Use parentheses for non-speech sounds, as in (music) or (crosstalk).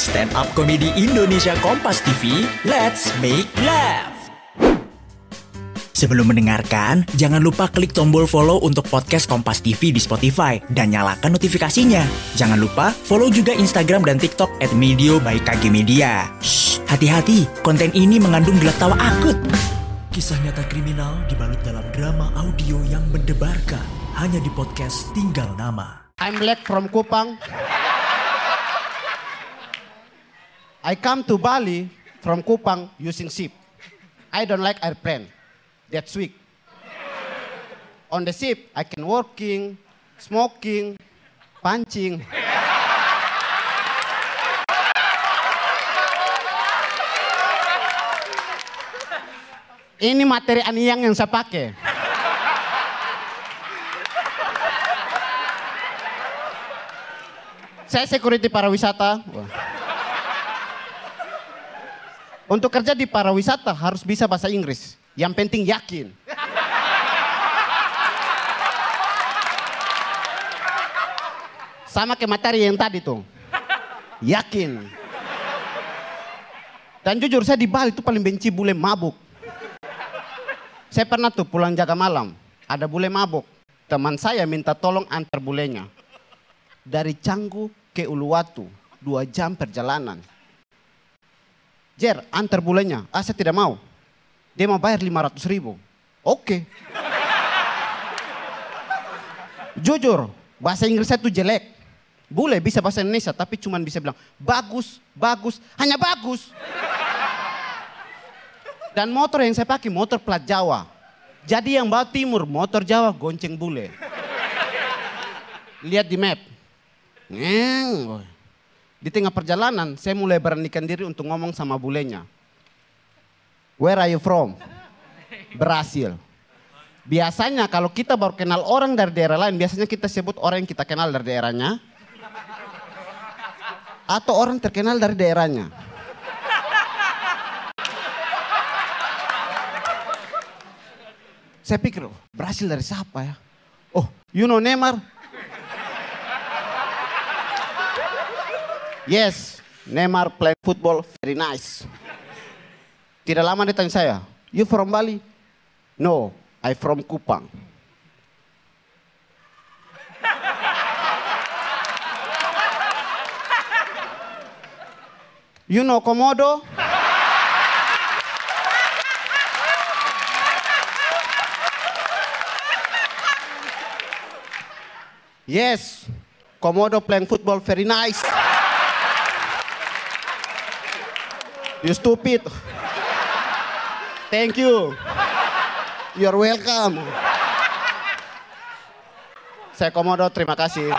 Stand Up Comedy Indonesia Kompas TV, let's make laugh. Sebelum mendengarkan, jangan lupa klik tombol follow untuk podcast Kompas TV di Spotify dan nyalakan notifikasinya. Jangan lupa follow juga Instagram dan TikTok at Medio by KG Media. Hati-hati, konten ini mengandung gelak tawa akut. Kisah nyata kriminal dibalut dalam drama audio yang mendebarkan hanya di podcast Tinggal Nama. I'm Black from Kupang. I come to Bali from Kupang using ship. I don't like airplane. That's weak. On the ship, I can working, smoking, punching. Ini materi aniang yang saya pakai. Saya security pariwisata. Wah. Untuk kerja di pariwisata harus bisa bahasa Inggris. Yang penting yakin. Sama kayak materi yang tadi tuh. Yakin. Dan jujur saya di Bali itu paling benci bule mabuk. Saya pernah tuh pulang jaga malam. Ada bule mabuk. Teman saya minta tolong antar bulenya. Dari Canggu ke Uluwatu. Dua jam perjalanan. Jer, antar bulenya. Ah, saya tidak mau. Dia mau bayar 500 ribu. Oke. Jujur, bahasa Inggris saya tuh jelek. Bule bisa bahasa Indonesia, tapi cuma bisa bilang, bagus, bagus, hanya bagus. Dan motor yang saya pakai, motor plat Jawa. Jadi yang bawa timur, motor Jawa, gonceng bule. Lihat di map. Di tengah perjalanan, saya mulai beranikan diri untuk ngomong sama bulenya. Where are you from? Brasil. Biasanya kalau kita baru kenal orang dari daerah lain, biasanya kita sebut orang yang kita kenal dari daerahnya. Atau orang terkenal dari daerahnya. Saya pikir, oh, Brasil dari siapa ya? Oh, you know Neymar? Yes, Neymar play football very nice. Tidak lama dia tanya saya, you from Bali? No, I from Kupang. (laughs) You know Komodo? Yes, Komodo playing football very nice. You stupid. Thank you. You're welcome. Saya Komodo, terima kasih.